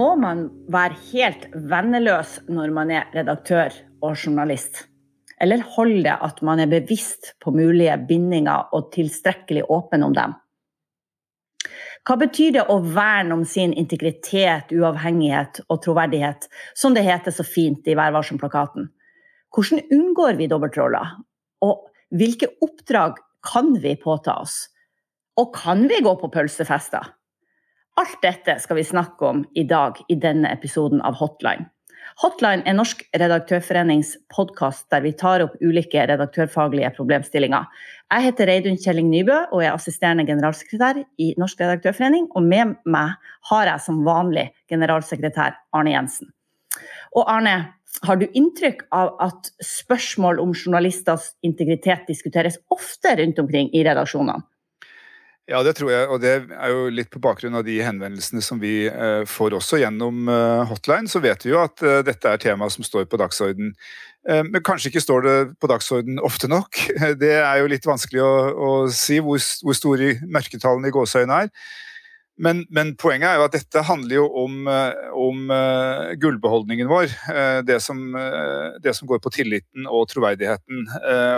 Må man være helt venneløs når man er redaktør og journalist? Eller holder det at man er bevisst på mulige bindinger og tilstrekkelig åpen om dem? Hva betyr det å verne om sin integritet, uavhengighet og troverdighet, som det heter så fint i Vær varsom-plakaten? Hvordan unngår vi dobbeltroller? Og hvilke oppdrag kan vi påta oss? Og kan vi gå på pølsefester? Alt dette skal vi snakke om i dag i denne episoden av Hotline. Hotline er Norsk redaktørforenings podkast der vi tar opp ulike redaktørfaglige problemstillinger. Jeg heter Reidun Kjelling Nybø og er assisterende generalsekretær i Norsk redaktørforening. Og med meg har jeg som vanlig generalsekretær Arne Jensen. Og Arne, har du inntrykk av at spørsmål om journalisters integritet diskuteres ofte rundt omkring i redaksjonene? Ja, det tror jeg, og det er jo litt på bakgrunn av de henvendelsene som vi eh, får også gjennom eh, hotline. Så vet vi jo at eh, dette er tema som står på dagsorden. Men kanskje ikke står det på dagsorden ofte nok. Det er jo litt vanskelig å, å si hvor, hvor, store mørketallene i gåseøynene er. Men, men, poenget er jo at dette handler jo om, om gullbeholdningen vår. Det, som, det, som, går på tilliten og troverdigheten.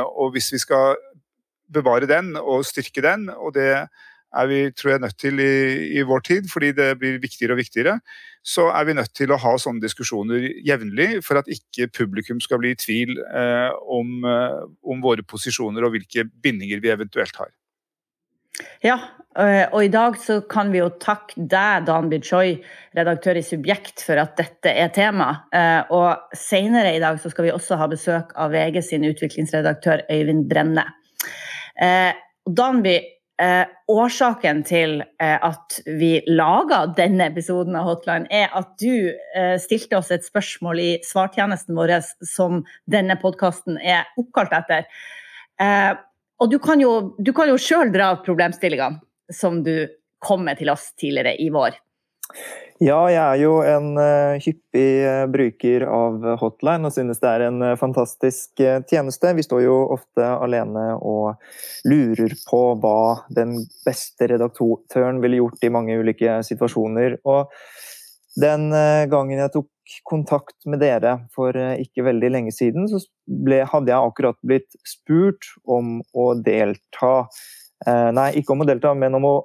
og hvis vi skal bevare den og styrke den. Og det er vi tror jeg, nødt til i, i, vår tid, fordi det blir viktigere og viktigere. Så er vi nødt til å ha sånne diskusjoner jevnlig for at ikke publikum skal bli i tvil eh, om, eh, om, våre posisjoner og hvilke bindinger vi eventuelt har. Ja, eh, og i dag så kan vi jo takke deg, Dan Bichoy, redaktør i Subjekt, for at dette er tema. Eh, og senere i dag så skal vi også ha besøk av VG sin utviklingsredaktør Øyvind Brenne. Eh, Danby, eh, årsaken til eh, at vi laga denne episoden av Hotline, er at du stilte oss et spørsmål i svartjenesten vår som denne podkasten er oppkalt etter. Og du kan jo, du jo sjøl dra problemstillingene som du kom med til oss tidligere i vår. Ja, jeg er jo en uh, hyppig uh, bruker av Hotline og synes det er en uh, fantastisk tjeneste. Vi står jo ofte alene og lurer på hva den beste redaktøren ville gjort i mange ulike situasjoner. Og den gangen jeg tok kontakt med dere for ikke veldig lenge siden, så ble, hadde jeg akkurat blitt spurt om å delta Nei, ikke om å delta, men om å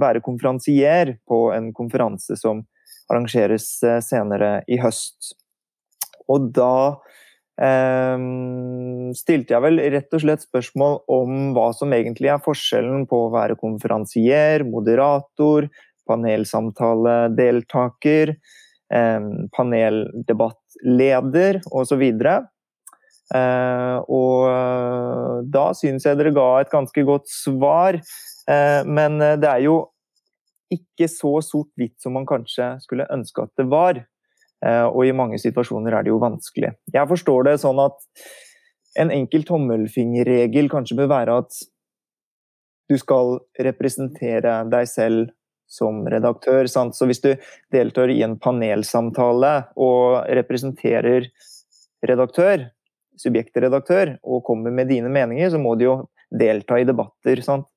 være konferansier på en konferanse som arrangeres eh, senere i høst. Og da eh, stilte jeg vel rett og slett spørsmål om hva som egentlig er forskjellen på å være konferansier, moderator, panelsamtaledeltaker, eh, paneldebattleder osv. Eh, og eh, da syns jeg dere ga et ganske godt svar. Eh, men det er jo ikke så sort-hvitt som man kanskje skulle ønske at det var. Eh, og i mange situasjoner er det jo vanskelig. Jeg forstår det sånn at en enkel tommelfingerregel kanskje bør være at du skal representere deg selv som redaktør. Sant? Så hvis du deltar i en panelsamtale og representerer redaktør, subjektredaktør, og kommer med dine meninger, så må du jo delta i debatter. Sant?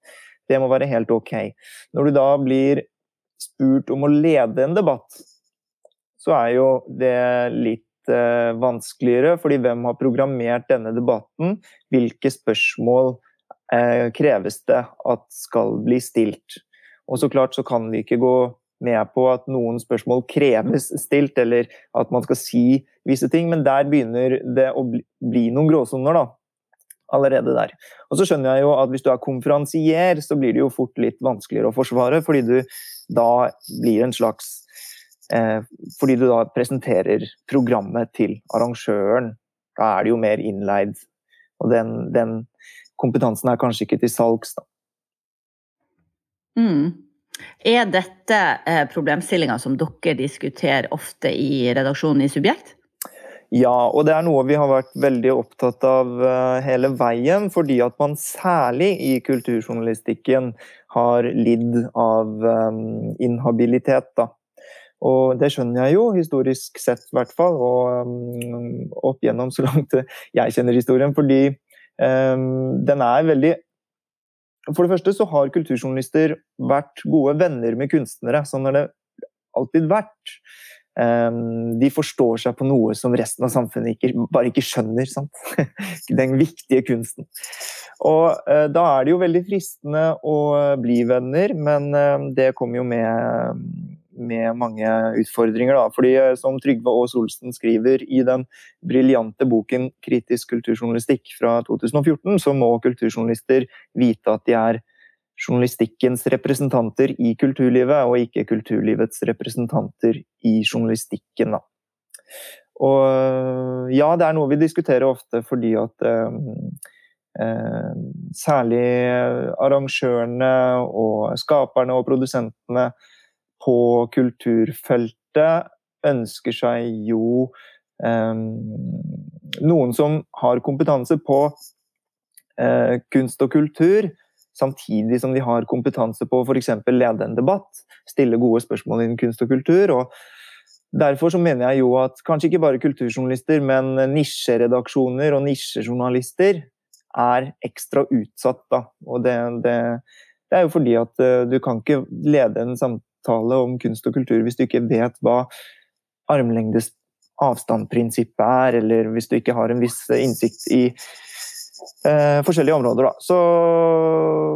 Det må være helt ok. Når du da blir spurt om å lede en debatt, så er jo det litt eh, vanskeligere, fordi hvem har programmert denne debatten? Hvilke spørsmål eh, kreves det at skal bli stilt? Og så klart så kan vi ikke gå med på at noen spørsmål kreves stilt, eller at man skal si visse ting, men der begynner det å bli noen gråsoner, da allerede der. Og så skjønner jeg jo at hvis du er konferansier, så blir det jo fort litt vanskeligere å forsvare, fordi du da blir en slags eh, Fordi du da presenterer programmet til arrangøren. Da er det jo mer innleid. Og den, den kompetansen er kanskje ikke til salgs, da. Mm. Er dette eh, problemstillinger som dere diskuterer ofte i redaksjonen i Subjekt? Ja, og det er noe vi har vært veldig opptatt av uh, hele veien, fordi at man særlig i kulturjournalistikken har lidd av um, inhabilitet. Da. Og det skjønner jeg jo, historisk sett i hvert fall, og opp gjennom så langt jeg kjenner historien, fordi den er veldig For det første så har kulturjournalister vært gode venner med kunstnere. Sånn har det alltid vært. Ehm, de forstår seg på noe som resten av samfunnet ikke, bare ikke skjønner. Sant? Den viktige kunsten. Og eh, da er det jo veldig fristende å bli venner, men eh, det kommer jo med, med mange utfordringer. Da. Fordi eh, som Trygve Aas Olsen skriver i den briljante boken 'Kritisk kulturjournalistikk' fra 2014, så må kulturjournalister vite at de er journalistikkens representanter i kulturlivet, og ikke kulturlivets representanter i journalistikken. Da. Og ja, det er noe vi diskuterer ofte fordi at eh, eh, særlig arrangørene og skaperne og produsentene på kulturfeltet ønsker seg jo eh, noen som har kompetanse på eh, kunst og kultur, samtidig som de har kompetanse på f.eks. lede en debatt, stille gode spørsmål innen kunst og kultur. og Derfor så mener jeg jo at kanskje ikke bare kulturjournalister, men nisjeredaksjoner og nisjejournalister er ekstra utsatt. Da. Og det, det, det, er jo fordi at uh, du kan ikke lede en samtale om kunst og kultur hvis du ikke vet hva armlengdes avstand-prinsippet er, eller hvis du ikke har en viss innsikt i eh, forskjellige områder. Da. Så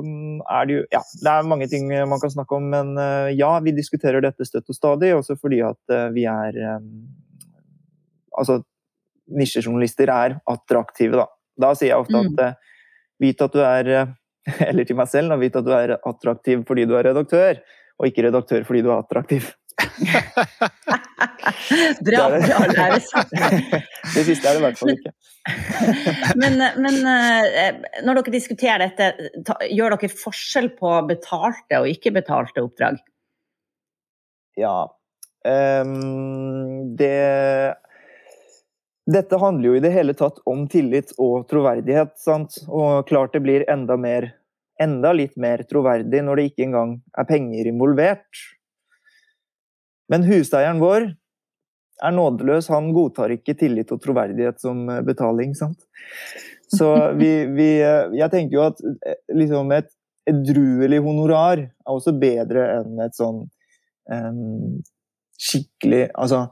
mm, er det jo Ja, det er mange ting man kan snakke om, men eh, ja, vi diskuterer dette støtt og stadig, også fordi at eh, vi er eh, Altså, nisjejournalister er attraktive, da. Da sier jeg ofte mm. at eh, vit at du er Eller til meg selv, da, vit at du er attraktiv fordi du er redaktør, og ikke redaktør fordi du er attraktiv. bra, bra læres. det siste er det i hvert fall ikke. men, men, eh, når dere diskuterer dette, gjør dere forskjell på betalte og ikke betalte oppdrag? Ja. Um, det Dette handler jo i det hele tatt om tillit og troverdighet. Sant? Og klart det blir enda mer enda litt mer troverdig når det ikke engang er penger involvert. Men huseieren vår er nådeløs. Han godtar ikke tillit og troverdighet som eh, betaling. Sant? Så vi, vi, eh, Jeg tenker jo at eh, liksom et edruelig honorar er også bedre enn et sånn um, skikkelig Altså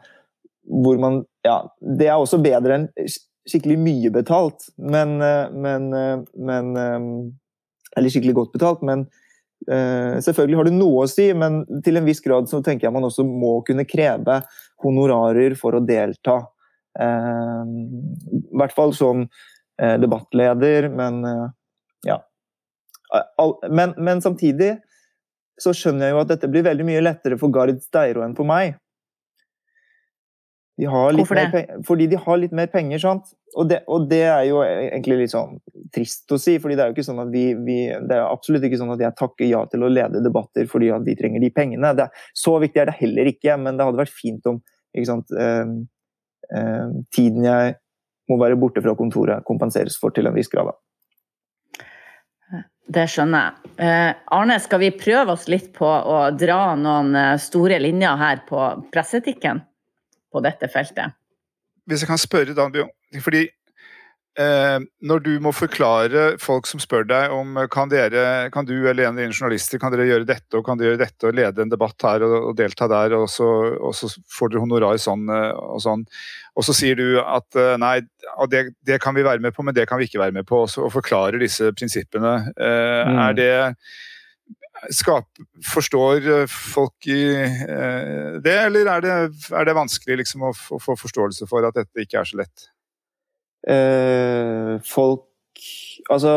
hvor man Ja, det er også bedre enn skikkelig mye betalt, men, men, men Eller skikkelig godt betalt, men uh, selvfølgelig har det noe å si, men til en viss grad så tenker jeg man også må kunne kreve honorarer for å delta. Uh, I hvert fall som uh, debattleder, men ja. Men, men, samtidig så skjønner jeg jo at dette blir veldig mye lettere for Gard Steiro enn for meg. De Hvorfor det? Penger, fordi de har litt mer penger, sant. Og det, og det, er jo egentlig litt sånn trist å si, fordi det er jo ikke sånn at vi, vi, Det er absolutt ikke sånn at jeg takker ja til å lede debatter fordi at vi trenger de pengene. Det, så viktig er det heller ikke, men det hadde vært fint om sant, eh, eh, tiden jeg må være borte fra kontoret, kompenseres for til en viss grad. Det skjønner jeg. Eh, Arne, skal vi prøve oss litt på å dra noen eh, store linjer her på presseetikken? På dette feltet. Hvis jeg kan spørre, da, fordi eh, når du må forklare folk som spør deg om kan, dere, kan du eller en av dine journalister kan dere gjøre dette og kan dere gjøre dette og lede en debatt her og, og delta der, og så, og så, får dere honorar sånn eh, og sånn. Og så sier du at eh, nei, det, det, kan vi være med på, men det kan vi ikke være med på. Og, så, og forklarer disse prinsippene. Eh, mm. Er det skap, Forstår eh, folk i eh, det, eller er det, er det vanskelig liksom, å, å, få forståelse for at dette ikke er så lett? Eh, folk Altså,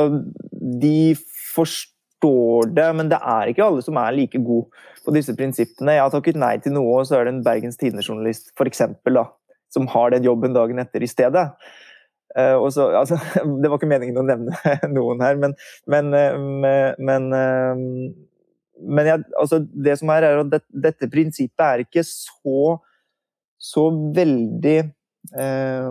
de forstår det, men det er ikke alle som er like gode på disse prinsippene. Jeg har takket nei til noe, og så er det en Bergens Tidende-journalist f.eks. som har den jobben dagen etter i stedet. Uh, så, altså, det var ikke meningen å nevne noen her, men, men, uh, men uh, men jeg, altså det som er, er at det, dette prinsippet er ikke så, så veldig eh,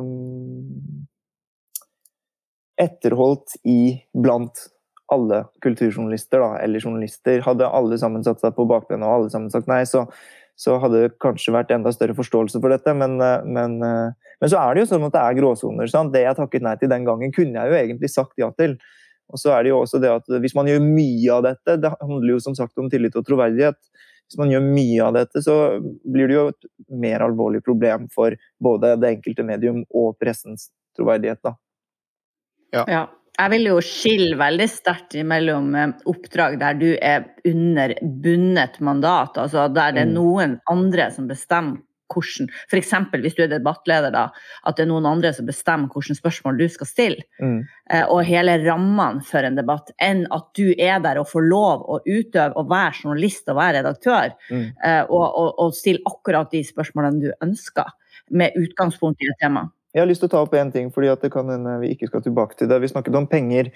etterholdt i blant alle kulturjournalister, da, eller journalister. Hadde alle sammen satt seg på bakbena og alle sammen sagt nei, så, så hadde det kanskje vært enda større forståelse for dette. Men, eh, men, eh, men så er det jo sånn at det er gråsoner. Det jeg takket nei til den gangen, kunne jeg jo egentlig sagt ja til. Og så er det jo også det at Hvis man gjør mye av dette, det handler jo som sagt om tillit og troverdighet. Hvis man gjør mye av dette, så blir det jo et mer alvorlig problem for både det enkelte medium og pressens troverdighet. da. Ja. ja. Jeg vil jo skille veldig sterkt mellom eh, oppdrag der du er under bundet mandat, altså der det er mm. noen andre som bestemmer hvordan F.eks. hvis du er debattleder, da, at det er noen andre som bestemmer hvilke spørsmål du skal stille. Mm. Eh, og hele rammene for en debatt, enn at du er der og får lov å utøve og være journalist og være redaktør. Mm. Eh, og, og, og stille akkurat de spørsmålene du ønsker, med utgangspunkt i et tema. Jeg har lyst til å ta opp én ting, fordi det kan hende vi ikke skal tilbake til det. Vi snakket om penger.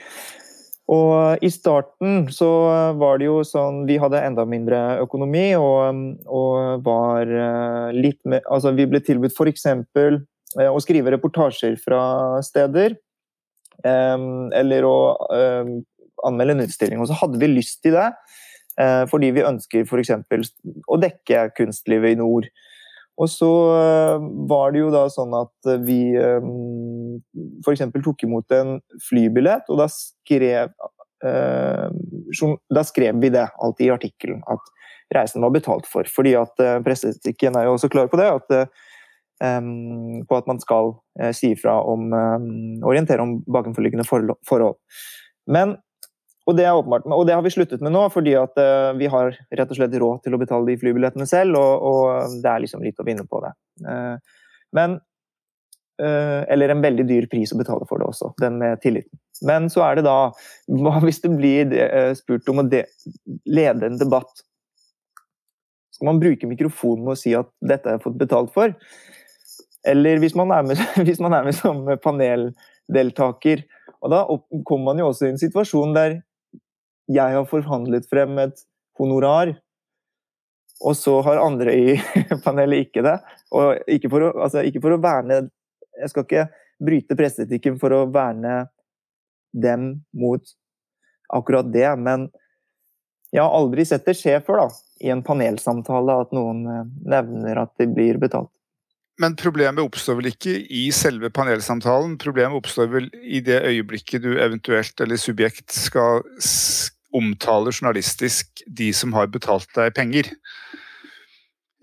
Og I starten så var det jo sånn Vi hadde enda mindre økonomi og, og var eh, litt mer Altså, vi ble tilbudt f.eks. Eh, å skrive reportasjer fra steder. Eller å anmelde en utstilling. Og så hadde vi lyst til det, eh, fordi vi ønsker f.eks. å dekke kunstlivet i nord. Og så eh, var det jo da sånn at vi eh, f.eks. tok imot en flybillett, og da skrev, eh, da skrev vi det alltid i artikkelen, at reisen var betalt for. Fordi at presseetikken er jo også klar på det. at på at man skal si ifra om orientere om bakenforliggende forhold. Men og det, åpenbart, og det, har vi sluttet med nå, fordi at uh, vi har rett og slett råd til å betale de flybillettene selv, og, og det er liksom litt å vinne på det. Uh, men uh, Eller en veldig dyr pris å betale for det også, den med tilliten. Men så er det da Hva hvis det blir spurt om å lede en debatt? Skal man bruke mikrofonen og si at 'dette har jeg fått betalt for'? Eller hvis man er med, hvis man er med som paneldeltaker, og da kommer man jo også i en situasjon der jeg har forhandlet frem et honorar, og så har andre i panelet ikke det. Og ikke for å, altså ikke for å verne Jeg skal ikke bryte presseetikken for å verne dem mot akkurat det, men jeg har aldri sett det skje før, da. I en panelsamtale at noen eh, nevner at de blir betalt. Men problemet oppstår vel ikke i selve panelsamtalen? Problemet oppstår vel i det øyeblikket du eventuelt, eller subjekt, skal omtale journalistisk de som har betalt deg penger.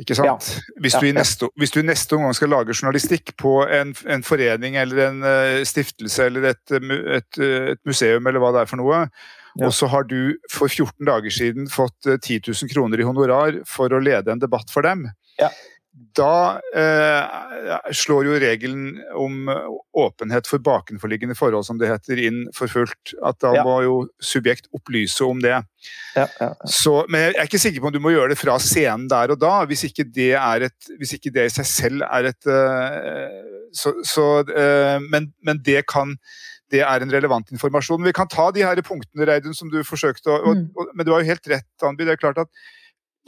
Ikke sant? Ja. Hvis, du neste, hvis, du i neste omgang skal lage journalistikk på en, en forening eller en uh, stiftelse eller et, et, et, museum eller hva det er for noe, ja. og så har du for 14 dager siden fått uh, 10 000 kroner i honorar for å lede en debatt for dem, ja da eh, slår jo regelen om åpenhet for bakenforliggende forhold, som det heter, inn for fullt. At da ja. må jo subjekt opplyse om det. Ja, ja, Så, men jeg er ikke sikker på om du må gjøre det fra scenen der og da, hvis ikke det, et, hvis ikke det i seg selv er et uh, så, så, uh, men, men, det kan det er en relevant informasjon. Vi kan ta de her punktene Reidun, som du forsøkte, og, mm. og, men du har jo helt rett, Anby. Det er klart at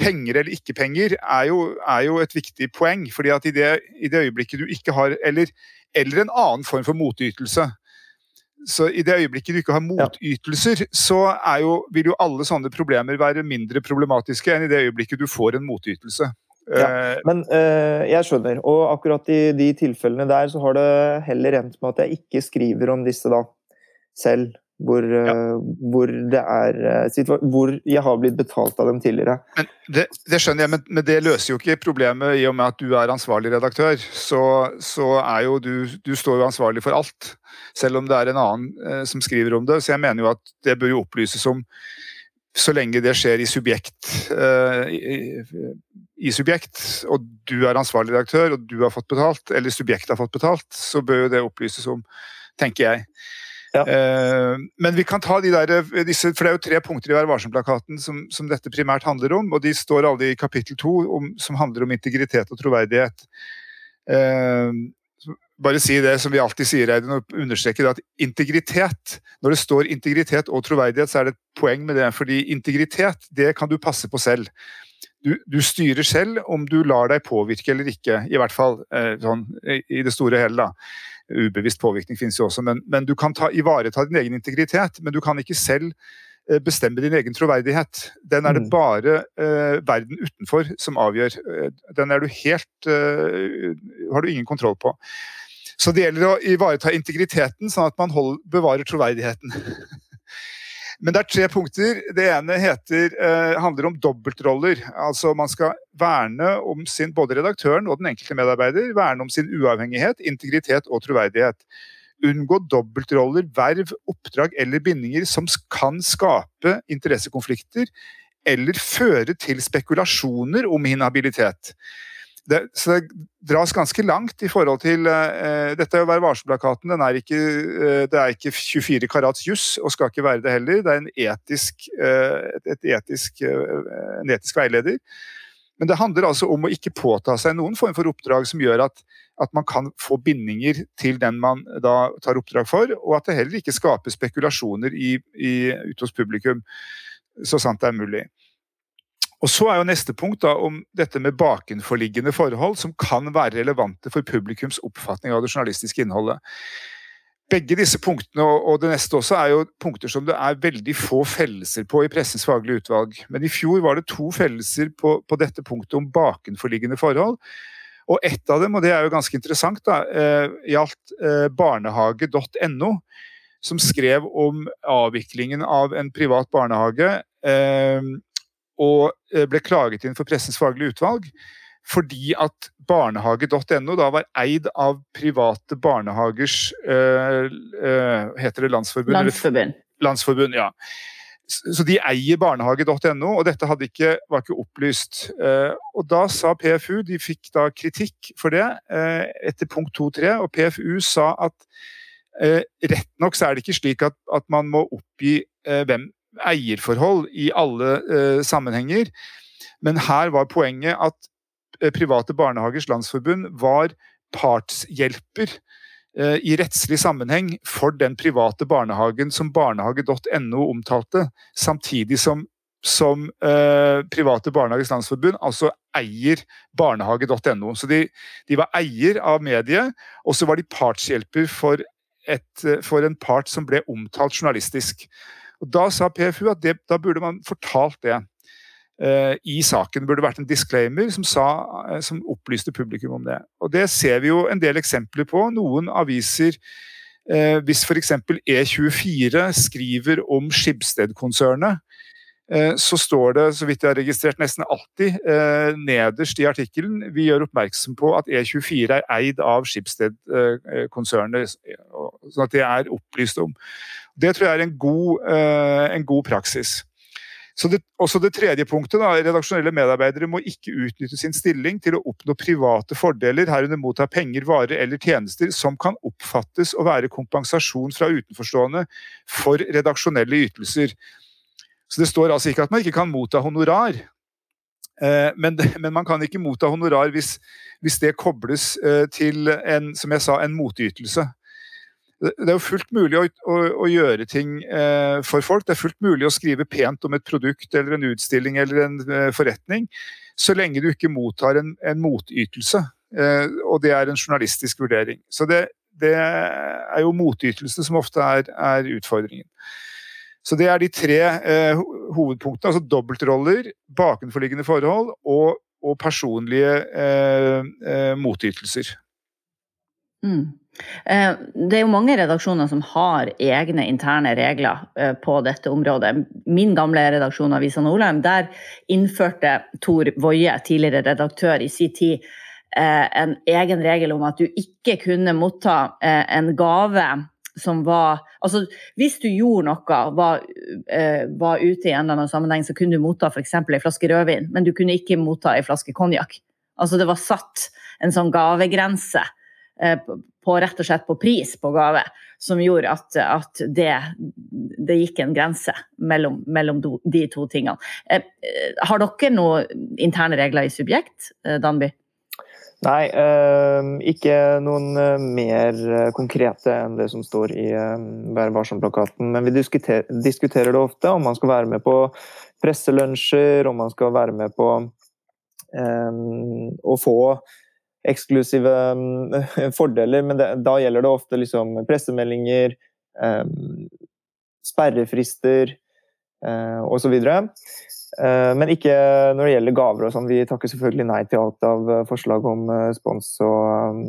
penger eller ikke penger er jo, er jo et viktig poeng. fordi at i det, i det øyeblikket du ikke har eller, eller, en annen form for motytelse. Så i det øyeblikket du ikke har motytelser, så jo, vil jo alle sånne problemer være mindre problematiske enn i det øyeblikket du får en motytelse. Ja, eh, men øh, jeg skjønner. Og akkurat i de tilfellene der så har det heller endt med at jeg ikke skriver om disse da selv. Hvor, ja. Eh, hvor, det er eh, Hvor jeg har blitt betalt av dem tidligere. Men det, det skjønner jeg, men, men, det løser jo ikke problemet i og med at du er ansvarlig redaktør. Så, så er jo du Du står jo ansvarlig for alt, selv om det er en annen eh, som skriver om det. Så jeg mener jo at det bør jo opplyses om så lenge det skjer i subjekt, eh, i, i, subjekt, og du er ansvarlig redaktør og du har fått betalt, eller subjektet har fått betalt, så bør jo det opplyses om, tenker jeg. Ja. Eh, men vi kan ta de der, eh, disse, for det er jo tre punkter i Vær varsom-plakaten som, som, dette primært handler om. Og de står alle i kapittel to, som handler om integritet og troverdighet. Eh, bare si det som vi alltid sier, Eidun, og understreke at integritet Når det står integritet og troverdighet, så er det et poeng med det. Fordi integritet, det kan du passe på selv. du, du, styrer selv om du lar deg påvirke eller ikke, i hvert fall eh, sånn, i det store og hele. da. Ubevisst påvirkning finnes jo også, men, men du kan ta, ivareta din egen integritet. Men du kan ikke selv eh, bestemme din egen troverdighet. Den er det mm. bare eh, verden utenfor som avgjør. Eh, den er du helt eh, har du ingen kontroll på. Så det gjelder å ivareta integriteten, sånn at man hold, bevarer troverdigheten. Men det er tre punkter. Det ene heter, eh, handler om dobbeltroller. Altså Man skal verne om sin, både redaktøren og den enkelte medarbeider, verne om sin uavhengighet, integritet og troverdighet. Unngå dobbeltroller, verv, oppdrag eller bindinger som kan skape interessekonflikter eller føre til spekulasjoner om inhabilitet det, så det dras ganske langt i forhold til eh, Dette er jo Vær varsom-plakaten. Eh, det er ikke 24 karats juss, og skal ikke være det heller. Det er en etisk, eh, et etisk, en etisk veileder. Men det handler altså om å ikke påta seg noen form for oppdrag som gjør at, at, man kan få bindinger til den man da tar oppdrag for, og at det heller ikke skaper spekulasjoner i, i, ute hos publikum, så sant det er mulig. Og Så er jo neste punkt da om dette med bakenforliggende forhold som kan være relevante for publikums oppfatning av det journalistiske innholdet. Begge disse punktene og det neste også er jo punkter som det er veldig få fellelser på i Pressens faglige utvalg. Men i fjor var det to fellelser på, på dette punktet om bakenforliggende forhold. Og ett av dem, og det er jo ganske interessant, da, eh, gjaldt eh, barnehage.no, som skrev om avviklingen av en privat barnehage. Og eh, ble klaget inn for Pressens faglige utvalg. Fordi at barnehage.no da var eid av private barnehagers øh, øh, Heter det landsforbund? Landsforbund. Landsforbund, ja. Så de eier barnehage.no, og dette ikke, var ikke opplyst. Og da sa PFU, de fikk da kritikk for det etter punkt 2.3, og PFU sa at rett nok så er det ikke slik at, at man må oppgi hvem eierforhold i alle eh, sammenhenger. Men her var poenget at uh, Private Barnehagers Landsforbund var partshjelper eh, i rettslig sammenheng for den private barnehagen som barnehage.no omtalte, samtidig som, som Private Barnehagers Landsforbund altså eier barnehage.no. Så de, de, var eier av mediet, og så var de partshjelper for, et, for en part som ble omtalt journalistisk. Og Da sa PFU at det, da burde man fortalt det uh, i saken. Det burde vært en disclaimer som, sa, uh, som opplyste publikum om det. Og Det ser vi jo en del eksempler på. Noen aviser uh, Hvis f.eks. E24 skriver om Skibsted-konsernet, så står det, så vidt jeg har registrert, nesten alltid nederst i artikkelen vi gjør oppmerksom på at E24 er eid av Schibsted-konsernet. Sånn at det er opplyst om. Det tror jeg er en god, eh, en god praksis. Så det, også det tredje punktet, da, Redaksjonelle medarbeidere må ikke utnytte sin stilling til å oppnå private fordeler, herunder motta penger, varer eller tjenester som kan oppfattes å være kompensasjon fra utenforstående for redaksjonelle ytelser. Så Det står altså ikke at man ikke kan motta honorar, eh, men, men man kan ikke motta honorar hvis, hvis det kobles eh, til en, som jeg sa, en motytelse. Det er jo fullt mulig å, å, å gjøre ting eh, for folk. Det er fullt mulig å skrive pent om et produkt eller en utstilling eller en forretning, så lenge du ikke mottar en, en motytelse. Og det er en journalistisk vurdering. Så det, det er jo motytelsene som ofte er, er, utfordringen. Så det er de tre eh, hovedpunktene. Altså dobbeltroller, bakenforliggende forhold og, og personlige eh, eh, motytelser. Mm. Eh, det er jo mange redaksjoner som har egne interne regler eh, på dette området. Min gamle redaksjon Avisa Nordheim, der innførte Tor Woie, tidligere redaktør, i sin tid eh, en egen regel om at du ikke kunne motta en gave som var Altså, hvis du gjorde noe, var, var ute i en eller annen sammenheng, så kunne du motta f.eks. en flaske rødvin, men du kunne ikke motta en flaske konjakk. Altså, det var satt en sånn gavegrense Eh, på rett og slett på pris på gave, som gjorde at, at det, det, gikk en grense mellom, mellom de to tingene. Eh, eh, har dere noen interne regler i Subjekt, Danby? Nei, ikke noen mer konkrete enn det som står i Vær varsom-plakaten. Men vi diskuterer, det ofte, om man skal være med på presselunsjer, om man skal være med på å få eksklusive fordeler, men da gjelder det ofte liksom pressemeldinger, sperrefrister osv. Men ikke når det gjelder gaver og sånn. Vi takker selvfølgelig nei til alt av forslag om spons og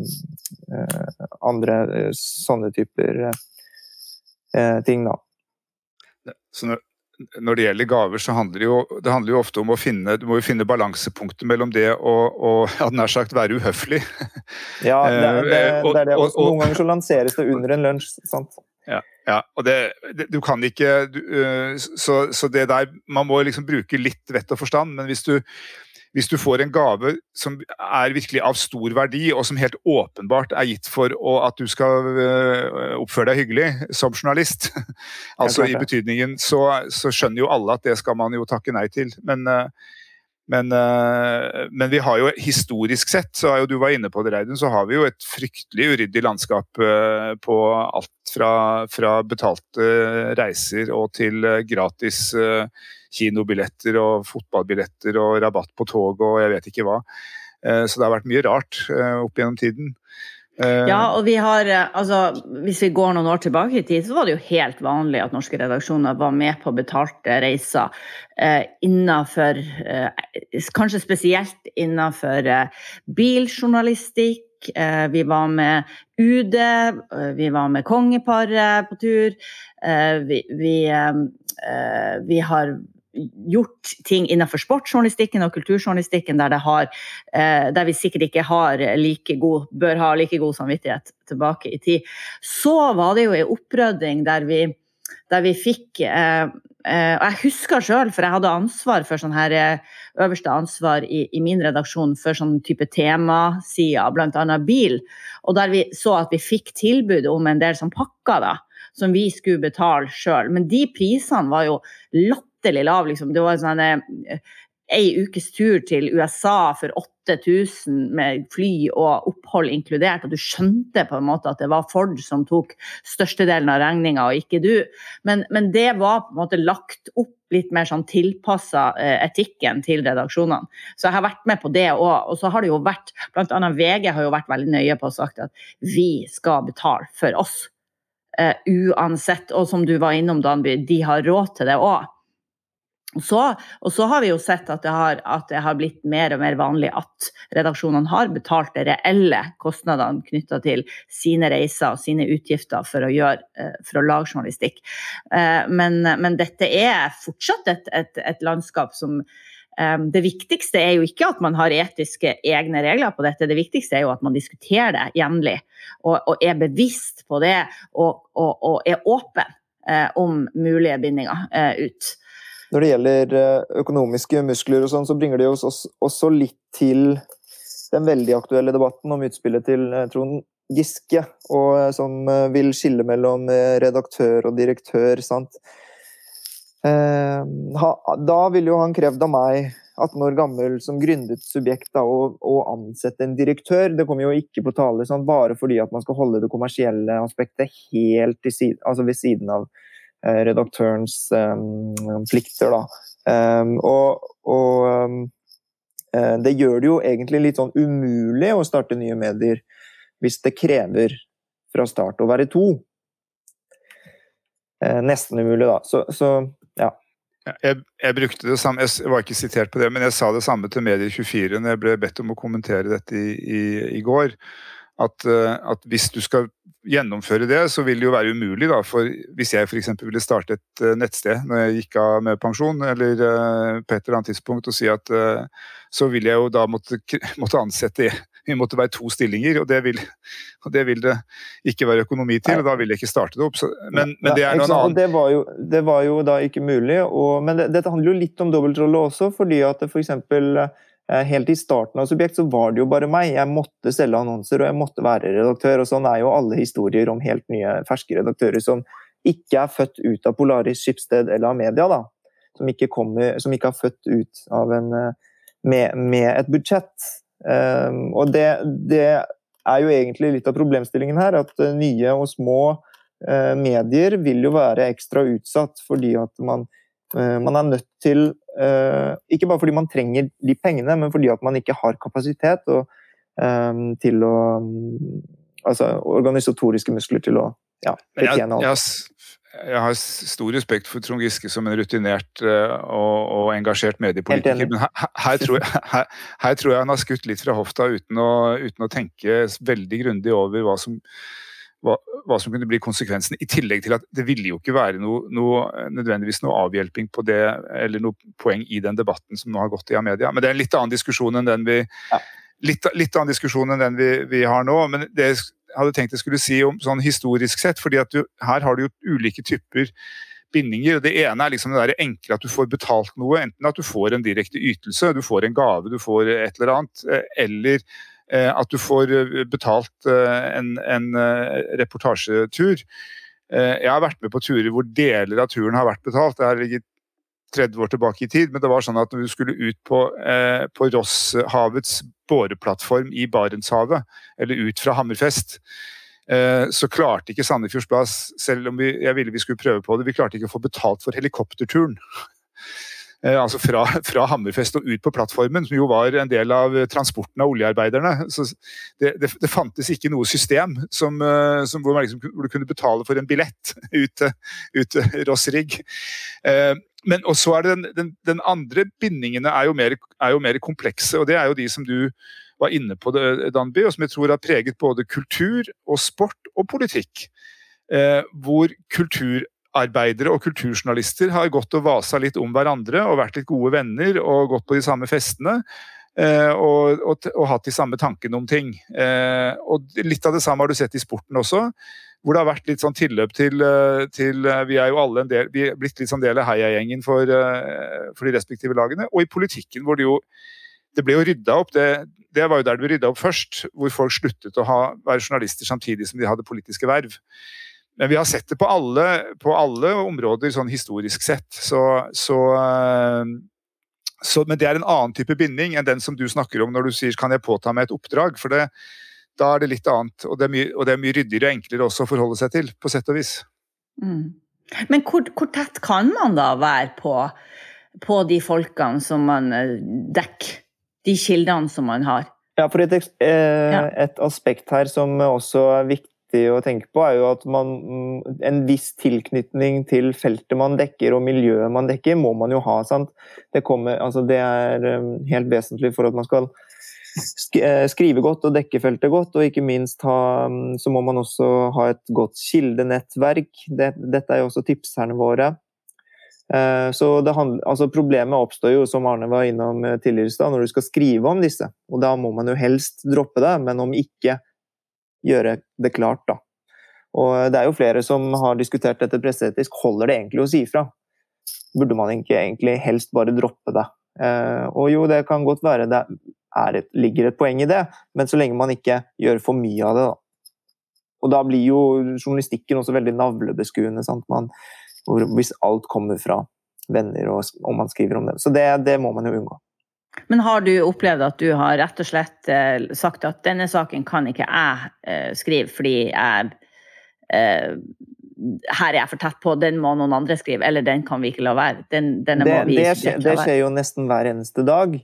andre sånne typer ting, da. Så når, det gjelder gaver, så handler det jo, det handler jo ofte om å finne du må jo finne balansepunktet mellom det og, og ja, nær sagt være uhøflig. Ja, det, det, det, er det. Og, noen ganger så lanseres det under en lunsj. sant? Ja, ja, og det, du kan ikke du, så, så, det der Man må liksom bruke litt vett og forstand, men hvis du hvis du får en gave som er virkelig av stor verdi, og som helt åpenbart er gitt for at du skal øh, oppføre deg hyggelig som journalist, altså i betydningen, så, så, skjønner jo alle at det skal man jo takke nei til. Men, øh, men, øh, men, vi har jo historisk sett, så jo du var inne på det, Reidun, så har vi jo et fryktelig uryddig landskap på alt fra, fra betalte reiser og til gratis kinobilletter og fotballbilletter og rabatt på tog og jeg vet ikke hva. Eh, så det har vært mye rart eh, opp gjennom tiden. Eh, ja, og vi har, altså, Hvis vi går noen år tilbake i tid, så var det jo helt vanlig at norske redaksjoner var med på betalte reiser eh, innenfor eh, Kanskje spesielt innenfor eh, biljournalistikk. vi var med UD, vi var med kongeparet på tur. vi, vi, vi har gjort ting innenfor sportsjournalistikken og kulturjournalistikken der, har, eh, der, vi sikkert ikke har like god, bør ha like god samvittighet tilbake i tid. Så var det jo en opprydding der vi, der vi fikk eh, eh, Og jeg husker sjøl, for jeg hadde ansvar for sånn her eh, øverste ansvar i, i, min redaksjon for sånn type temasider, bl.a. bil. Og der vi så at vi fikk tilbud om en del sånn pakker, da som vi skulle betale sjøl. Men de prisene var jo latterlig lav. Liksom. Det var sånn eh, ei ukes tur til USA for 8000 med fly og opphold inkludert, og du skjønte på en måte at det var Ford som tok størstedelen av regninga, og ikke du. Men, men, det var på en måte lagt opp litt mer sånn tilpassa eh, etikken til redaksjonene. Så jeg har vært med på det òg. Og så har det jo vært, bl.a. VG har jo vært veldig nøye på å sagt at vi skal betale for oss uh, uansett. Og som du var innom, Danby, de har råd til det òg. Så, og så, har vi jo sett at det, har, at det, har, blitt mer og mer vanlig at redaksjonene har betalt de reelle kostnadene knytta til sine reiser og sine utgifter for å, gjøre, eh, for å lage journalistikk. Eh, men, men, dette er fortsatt et, et, et landskap som Ehm, det viktigste er jo ikke at man har etiske egne regler på dette, det viktigste er jo at man diskuterer det jevnlig og, og, er bevisst på det og, og, og er åpen eh, om mulige bindinger eh, ut. Når det gjelder eh, økonomiske muskler og sånn, så bringer det oss også litt til den veldig aktuelle debatten om utspillet til eh, Trond Giske, og eh, som vil skille mellom redaktør og direktør. sant? Da ville jo han krevd av meg, 18 år gammel, som gründet subjekt, da, å, ansette en direktør. Det kommer jo ikke på tale sånn, bare fordi at man skal holde det kommersielle aspektet helt side, altså ved siden av redaktørens um, plikter. Um, og, og um, det gjør det jo egentlig litt sånn umulig å starte nye medier hvis det krever fra start å være to. Eh, nesten umulig, da. Så, så ja. Jeg, jeg, brukte det samme, jeg var ikke sitert på det, men jeg sa det samme til Medier24 når jeg ble bedt om å kommentere dette i, i, i går. At, eh, at, hvis du skal gjennomføre det, så vil det jo være umulig. Da, for hvis jeg f.eks. ville starte et uh, nettsted når jeg gikk av med pensjon, eller uh, på et eller annet tidspunkt, og si at uh, så vil jeg jo da måtte, måtte ansette vi måtte være to stillinger, og det vil, og det, vil det ikke være økonomi til. og Da vil jeg ikke starte det opp. Så, men, men, det er noe annet. Det var, jo, det var jo da ikke mulig. Og, men det, dette handler jo litt om dobbeltrolle også, fordi at f.eks. Eh, helt i starten av Subjekt så var det jo bare meg. Jeg måtte selge annonser og jeg måtte være redaktør. og Sånn er jo alle historier om helt nye, ferske redaktører som ikke er født ut av Polaris Skipsted eller av media. da, Som ikke, kommer, som ikke er født ut av en, eh, med, med et budsjett. Um, og det, det, er jo egentlig litt av problemstillingen her, at eh, nye og små medier vil jo være ekstra utsatt fordi at man Man er nødt til, ikke bare fordi man trenger de pengene, men fordi at man ikke har kapasitet og, til å Altså organisatoriske muskler til å ja, betjene alt. Jeg har stor respekt for Trond Giske som en rutinert og, og engasjert mediepolitiker, men her, her, tror jeg, her, her, tror jeg, han har skutt litt fra hofta uten å, uten å tenke veldig grundig over hva som hva, hva, som kunne bli konsekvensen. I tillegg til at det ville jo ikke være noe, noe, nødvendigvis noe avhjelping på det, eller noe poeng i den debatten som nå har gått i Amedia. Men det er en litt annen diskusjon enn den vi, ja. litt, litt annen diskusjon enn den vi, vi, har nå. Men det jeg hadde tenkt jeg skulle si om sånn historisk sett, fordi at du, her har du jo ulike typer bindinger. Det ene er liksom det der enkle at du får betalt noe. Enten at du får en direkte ytelse, du får en gave, du får et eller annet. Eh, eller Eh, at du får eh, betalt eh, en, en reportasjetur. Jeg har vært med på turer hvor deler av turen har vært betalt. Det har ligget 30 år tilbake i tid, men det var sånn at når du skulle ut på, eh, på Rosshavets boreplattform i Barentshavet, eller ut fra Hammerfest, eh, så klarte ikke Sandefjords Blad, selv om vi, jeg ville vi skulle prøve på det, vi klarte ikke å få betalt for helikopterturen. Eh, altså fra, fra, Hammerfest og ut på plattformen, som jo var en del av transporten av oljearbeiderne. Det, det, det fantes ikke noe system som, eh, som hvor, liksom, hvor, du kunne betale for en billett ut til Ross Rigg. Eh, men også er det den, den, den andre bindingene er jo, mer, er jo, mer, komplekse, og det er jo de som du var inne på, Danby, og som jeg tror har preget både kultur og sport og politikk. Eh, hvor kultur arbeidere og kulturjournalister har gått og vasa litt om hverandre og vært litt gode venner og gått på de samme festene. Eh, og, og, og, hatt de samme tankene om ting. Eh, og Litt av det samme har du sett i sporten også, hvor det har vært litt sånn tilløp til, eh, til Vi er jo alle en del, vi er blitt litt sånn del av heiagjengen for, for de respektive lagene. Og i politikken, hvor det jo det ble jo rydda opp. Det, det var jo der det ble rydda opp først, hvor folk sluttet å ha, være journalister samtidig som de hadde politiske verv. Men vi har sett det på alle, på alle områder, sånn historisk sett. Så, så, eh, så, men det er en annen type binding enn den som du snakker om når du sier 'kan jeg påta meg et oppdrag'? For det, da er det litt annet, og det er mye, og det er mye ryddigere og enklere også å forholde seg til, på sett og vis. Mm. Men hvor, hvor, tett kan man da være på, på de folkene som man eh, dekker? De kildene som man har? Ja, for et, eh, et aspekt her som også er viktig viktig å tenke på, er jo at man, mm, en viss tilknytning til feltet man dekker og miljøet man dekker, må man jo ha. Det, kommer, altså det, er um, helt vesentlig for at man skal eh, skrive godt og dekke feltet godt, og ikke minst ha, mm, så må man også ha et godt kildenettverk. Det, dette er jo også tipserne våre. Eh, så handler, altså Problemet oppstår jo, som Arne var innom eh, tidligere når du skal skrive om disse. Og da må man jo helst droppe det, men om ikke gjøre det klart, da. Og det er jo flere som har diskutert dette presseetisk. Holder det egentlig å si fra? Burde man ikke egentlig helst bare droppe det? Eh, og jo, det kan godt være det et, ligger et poeng i det, men så lenge man ikke gjør for mye av det, da. Og da blir jo journalistikken også veldig navlebeskuende, man, hvis alt kommer fra venner og, om man skriver om det. Så det, det må man jo unngå. Men har du opplevd at du har rett og slett eh, sagt at denne saken kan ikke jeg eh, skrive fordi jeg eh, her er jeg for tett på, den må noen andre skrive, eller den kan vi ikke la være. Den, det, det, skjer, det, skjer, jo nesten hver eneste dag.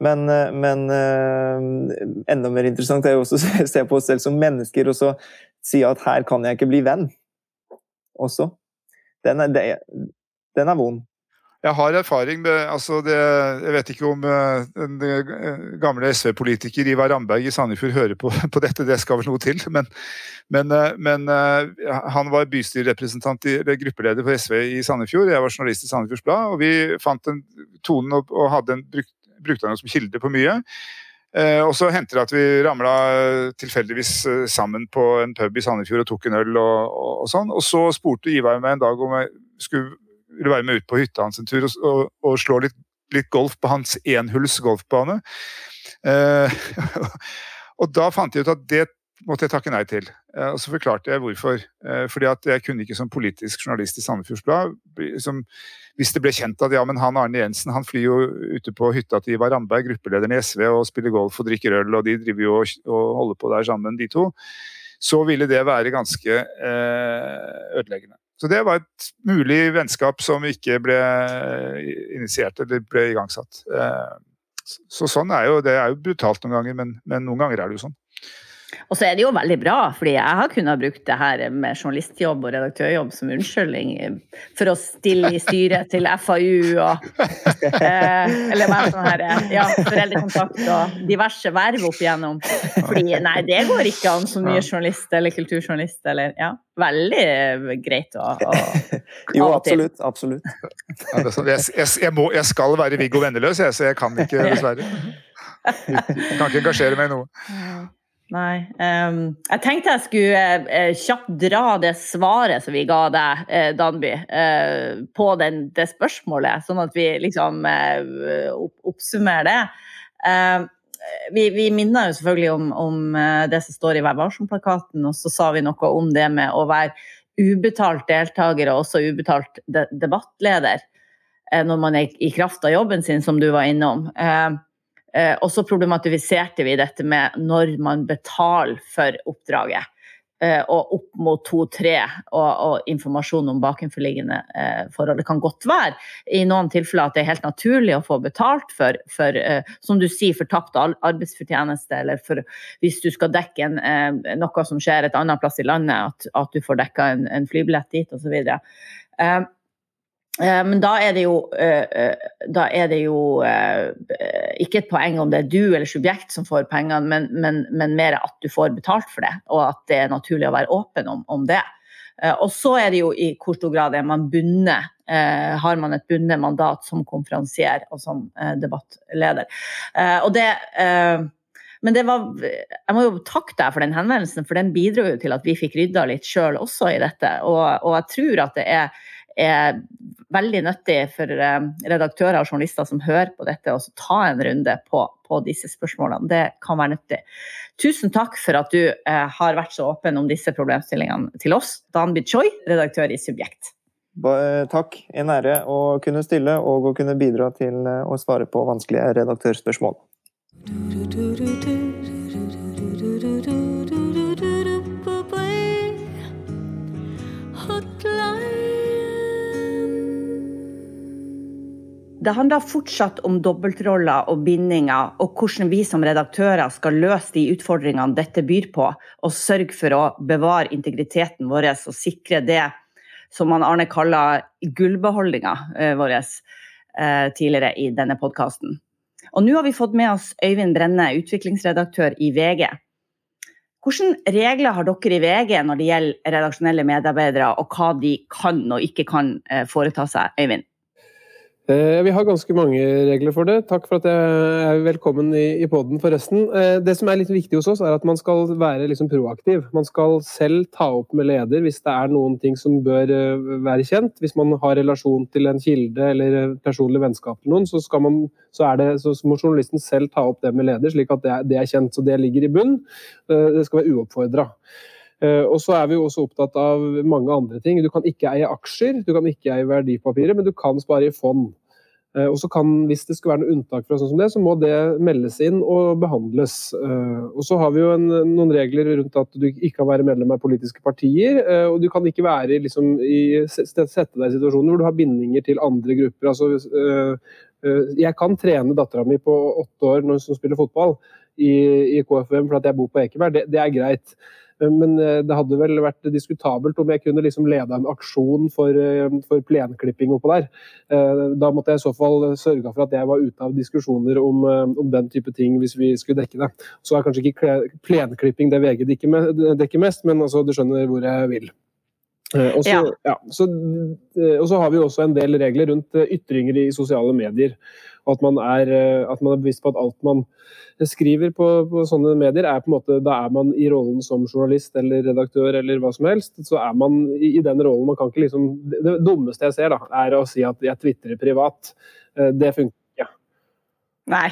Men, men enda mer interessant er jo også å se på oss selv som mennesker og så si at her kan jeg ikke bli venn også. Den er, den er vond. Jeg har erfaring med altså det, Jeg vet ikke om den uh, gamle SV-politiker Ivar Ramberg i Sandefjord hører på, på, dette, det skal vel noe til. Men, men, uh, men han var bystyrerepresentant eller gruppeleder for SV i Sandefjord. Jeg var journalist i Sandefjords Blad, og vi fant den tonen og, og en, bruk, brukte den som kilde på mye. og så hendte det at vi ramla tilfeldigvis sammen på en pub i Sandefjord og tok en øl og, og, og sånn. Og så spurte Ivar meg en dag om jeg skulle ville være med ut på hytta hans en tur og, og, og slå litt, litt, golf på hans enhulls golfbane. Eh, og da fant jeg ut at det måtte jeg takke nei til. Eh, og så forklarte jeg hvorfor. Eh, fordi at jeg kunne ikke som politisk journalist i Sandefjords Blad liksom, Hvis det ble kjent at ja, men han Arne Jensen han flyr jo ute på hytta til Ivar Ramberg, gruppelederen i SV, og spiller golf og drikker øl, og de driver jo og, og holder på der sammen, de to, så ville det være ganske eh, ødeleggende. Så det var et mulig vennskap som ikke ble initiert eller ble igangsatt. Så sånn er jo, Det er jo brutalt noen ganger, men, men noen ganger er det jo sånn. Og så er det jo veldig bra, fordi jeg har kunnet brukt det her med journalistjobb og redaktørjobb som unnskyldning for å stille i styret til FAU og eh, Eller være sånn her ja, foreldrekontakt og diverse verv opp igjennom. Fordi nei, det går ikke an som nye journalist eller kulturjournalist eller Ja, veldig greit å, å Jo, absolutt. Absolutt. Ja, sånn, jeg, jeg, jeg, må, jeg, skal være Viggo Venneløs, jeg, så jeg kan ikke, dessverre. Jeg kan ikke engasjere meg i noe. Nei. Um, jeg tenkte jeg skulle uh, kjapt dra det svaret som vi ga deg, uh, Danby, uh, på den, det spørsmålet, sånn at vi liksom opp, oppsummerer det. Vi, vi, minner jo selvfølgelig om, om det som står i Vær varsom-plakaten, og så sa vi noe om det med å være ubetalt deltaker og også ubetalt de debattleder når man er i kraft av jobben sin, som du var innom. Uh, Eh, og så problematiserte vi dette med når man betaler for oppdraget. Eh, og opp mot to-tre, og, og, informasjon om bakenforliggende eh, forhold. Det kan godt være i noen tilfeller at det er helt naturlig å få betalt for, for eh, som du sier, for tapt arbeidsfortjeneste, eller for, hvis du skal dekke en, eh, noe som skjer et annet plass i landet, at, at du får dekka en, en flybillett dit osv. Eh, men da er det jo, eh, eh, er det jo ikke et poeng om det er du eller subjekt som får pengene, men, men, men, mer at du får betalt for det, og at det er naturlig å være åpen om, om det. Og så er det jo i hvor stor grad er man bundet. Har man et bundet mandat som konferansier og som debattleder. Og det men det var, jeg må jo takke deg for den henvendelsen, for den bidro jo til at vi fikk rydda litt sjøl også i dette. Og, og, jeg tror at det er er veldig nyttig for eh, redaktører og journalister som hører på dette, å ta en runde på, på, disse spørsmålene. Det kan være nyttig. Tusen takk for at du eh, har vært så åpen om disse problemstillingene til oss. Danby Choi, redaktør i Subjekt. Eh, takk. En ære å kunne stille og å kunne bidra til å svare på vanskelige redaktørspørsmål. Du, du, du, Det handler fortsatt om dobbeltroller og bindinger, og hvordan vi som redaktører skal løse de utfordringene dette byr på, og sørge for å bevare integriteten vår og sikre det som han Arne kaller gullbeholdninga eh, vår eh, tidligere i denne podkasten. Og nå har vi fått med oss Øyvind Brenne, utviklingsredaktør i VG. Hvilke regler har dere i VG når det gjelder redaksjonelle medarbeidere, og hva de kan og ikke kan eh, foreta seg, Øyvind? Eh, vi har ganske mange regler for det. Takk for at jeg er velkommen i, poden forresten. Eh, det som er litt viktig hos oss, er at man skal være liksom proaktiv. Man skal selv ta opp med leder hvis det er noen ting som bør eh, være kjent. Hvis man har relasjon til en kilde eller personlig vennskap til noen, så, man, så, det, så, må journalisten selv ta opp det med leder, slik at det er, det er kjent. Så det ligger i bunn. Det skal være uoppfordra. Og så er vi jo også opptatt av mange andre ting. Du kan ikke eie aksjer, du kan ikke eie verdipapirer, men du kan spare i fond. Eh, og så kan, Hvis det skulle være noe unntak fra sånn som det, så må det meldes inn og behandles. Eh, og så har vi jo en, noen regler rundt at du ikke kan være medlem av politiske partier. Eh, og du kan ikke være liksom, i, sette deg i situasjoner hvor du har bindinger til andre grupper. Altså, jeg kan trene dattera mi på åtte år når hun spiller fotball i, i KFUM at jeg bor på Ekeberg. Det, det er greit. Men eh, det hadde vel vært diskutabelt om jeg kunne liksom leda en aksjon for, eh, for, plenklipping oppå der. Eh, da måtte jeg i så fall sørga for at jeg var ute av diskusjoner om, om, den type ting hvis vi skulle dekke det. Så er kanskje ikke plenklipping det VG dekker mest, men altså, du skjønner hvor jeg vil. Og så, ja. ja, så, og så har vi også en del regler rundt ytringer i sosiale medier. Og at man er, at man er bevisst på at alt man skriver på, på, sånne medier, er på en måte, da er man i rollen som journalist eller redaktør eller hva som helst. Så er man i, i den rollen. Man kan ikke liksom Det dummeste jeg ser, da, er å si at jeg tvitrer privat. Eh, det funker ikke. Nei.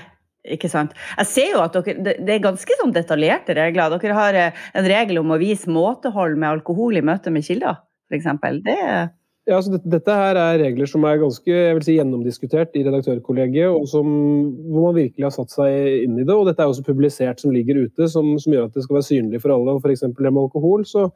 Ikke sant. Jeg ser jo at dere, Det er ganske sånn detaljerte regler. Dere har eh, en regel om å vise måtehold med alkohol i møte med kilder, f.eks. Det ja, altså dette, dette, her er regler som er ganske jeg vil si, gjennomdiskutert i redaktørkollegiet, og som, hvor man virkelig har satt seg inn i det. og Dette er også publisert som ligger ute, som, som gjør at det skal være synlig for alle. og F.eks. det med alkohol, så,